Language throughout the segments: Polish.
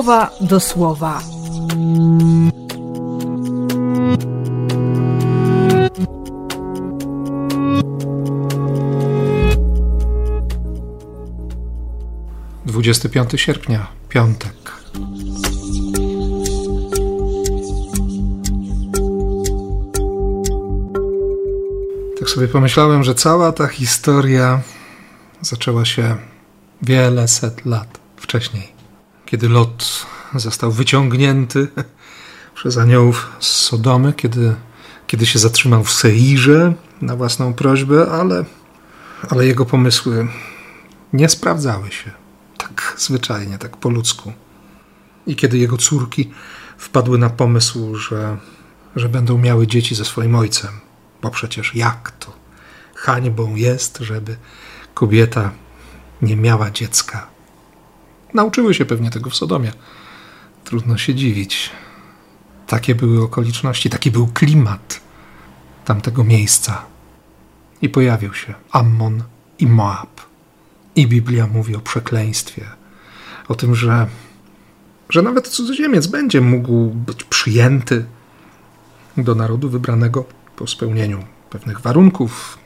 słowa do słowa. Dwudziesty piąty sierpnia, piątek. Tak sobie pomyślałem, że cała ta historia zaczęła się wiele set lat wcześniej, kiedy Lot został wyciągnięty przez aniołów z Sodomy, kiedy, kiedy się zatrzymał w Seirze na własną prośbę, ale, ale jego pomysły nie sprawdzały się tak zwyczajnie, tak po ludzku. I kiedy jego córki wpadły na pomysł, że, że będą miały dzieci ze swoim ojcem, bo przecież jak to? Hańbą jest, żeby kobieta nie miała dziecka. Nauczyły się pewnie tego w Sodomie. Trudno się dziwić. Takie były okoliczności, taki był klimat tamtego miejsca. I pojawił się Ammon i Moab. I Biblia mówi o przekleństwie, o tym, że, że nawet cudzoziemiec będzie mógł być przyjęty do narodu wybranego po spełnieniu pewnych warunków,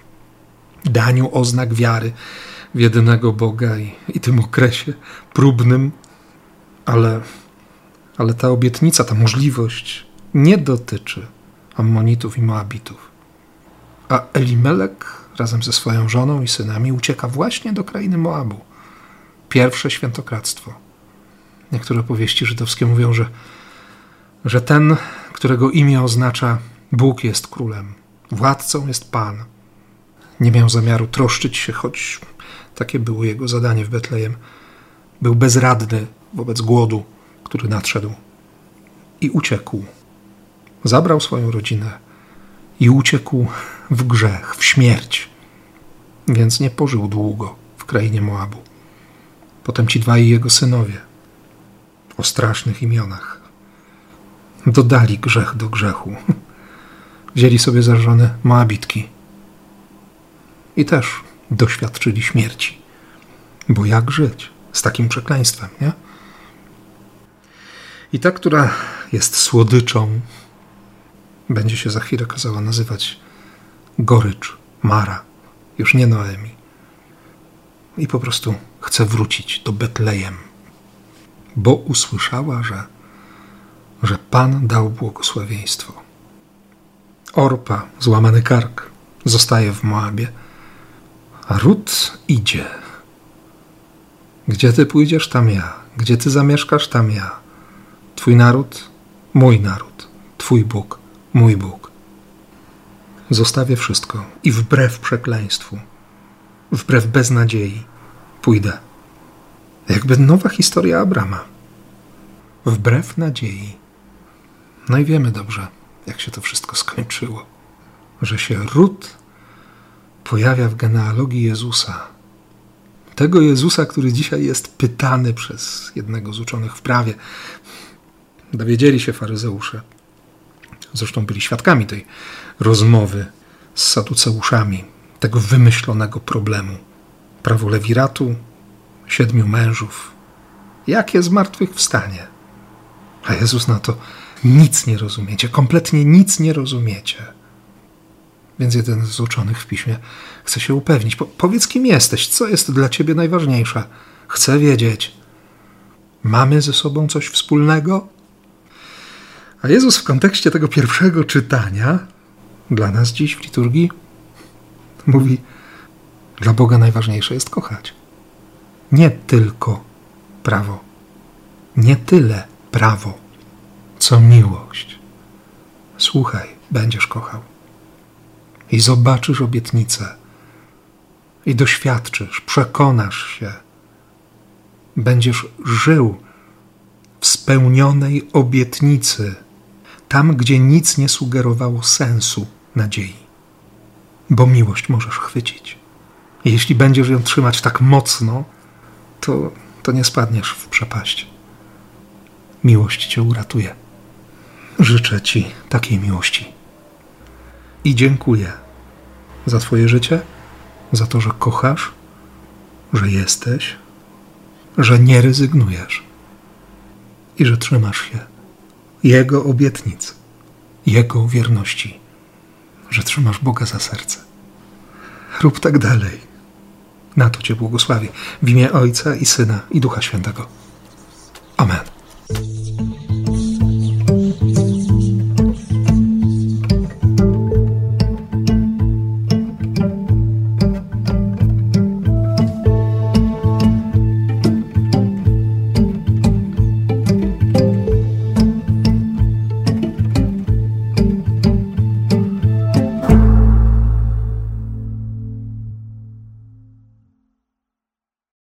daniu oznak wiary w jedynego Boga i, i tym okresie próbnym, ale, ale ta obietnica, ta możliwość nie dotyczy Ammonitów i Moabitów. A Elimelek razem ze swoją żoną i synami ucieka właśnie do krainy Moabu. Pierwsze świętokradztwo. Niektóre powieści żydowskie mówią, że, że ten, którego imię oznacza Bóg jest królem, władcą jest Pan. Nie miał zamiaru troszczyć się, choć takie było jego zadanie w Betlejem. Był bezradny wobec głodu, który nadszedł i uciekł. Zabrał swoją rodzinę i uciekł w grzech, w śmierć. Więc nie pożył długo w krainie Moabu. Potem ci dwaj jego synowie o strasznych imionach dodali grzech do grzechu. Wzięli sobie za żonę Moabitki i też doświadczyli śmierci. Bo jak żyć z takim przekleństwem, nie? I ta, która jest słodyczą, będzie się za chwilę kazała nazywać gorycz, Mara, już nie Noemi. I po prostu chce wrócić do Betlejem, bo usłyszała, że, że Pan dał błogosławieństwo. Orpa, złamany kark, zostaje w Moabie, Rut idzie. Gdzie ty pójdziesz, tam ja. Gdzie ty zamieszkasz, tam ja. Twój naród, mój naród. Twój Bóg, mój Bóg. Zostawię wszystko i wbrew przekleństwu, wbrew beznadziei, pójdę. Jakby nowa historia Abrama. Wbrew nadziei. No i wiemy dobrze, jak się to wszystko skończyło. Że się ród pojawia w genealogii Jezusa. Tego Jezusa, który dzisiaj jest pytany przez jednego z uczonych w prawie. Dowiedzieli się faryzeusze. Zresztą byli świadkami tej rozmowy z saduceuszami, tego wymyślonego problemu. Prawo lewiratu, siedmiu mężów. Jakie zmartwychwstanie? A Jezus na to nic nie rozumiecie, kompletnie nic nie rozumiecie. Więc jeden z uczonych w piśmie chce się upewnić. Po, powiedz, kim jesteś, co jest dla ciebie najważniejsze. Chcę wiedzieć. Mamy ze sobą coś wspólnego? A Jezus w kontekście tego pierwszego czytania, dla nas dziś w liturgii, mówi: Dla Boga najważniejsze jest kochać. Nie tylko prawo, nie tyle prawo, co miłość. Słuchaj, będziesz kochał i zobaczysz obietnicę, i doświadczysz, przekonasz się, będziesz żył w spełnionej obietnicy, tam gdzie nic nie sugerowało sensu nadziei, bo miłość możesz chwycić. Jeśli będziesz ją trzymać tak mocno, to, to nie spadniesz w przepaść. Miłość cię uratuje. Życzę ci takiej miłości i dziękuję za Twoje życie, za to, że kochasz, że jesteś, że nie rezygnujesz i że trzymasz się Jego obietnic, Jego wierności, że trzymasz Boga za serce. Rób tak dalej. Na to Cię błogosławię. W imię Ojca i Syna i Ducha Świętego. Amen.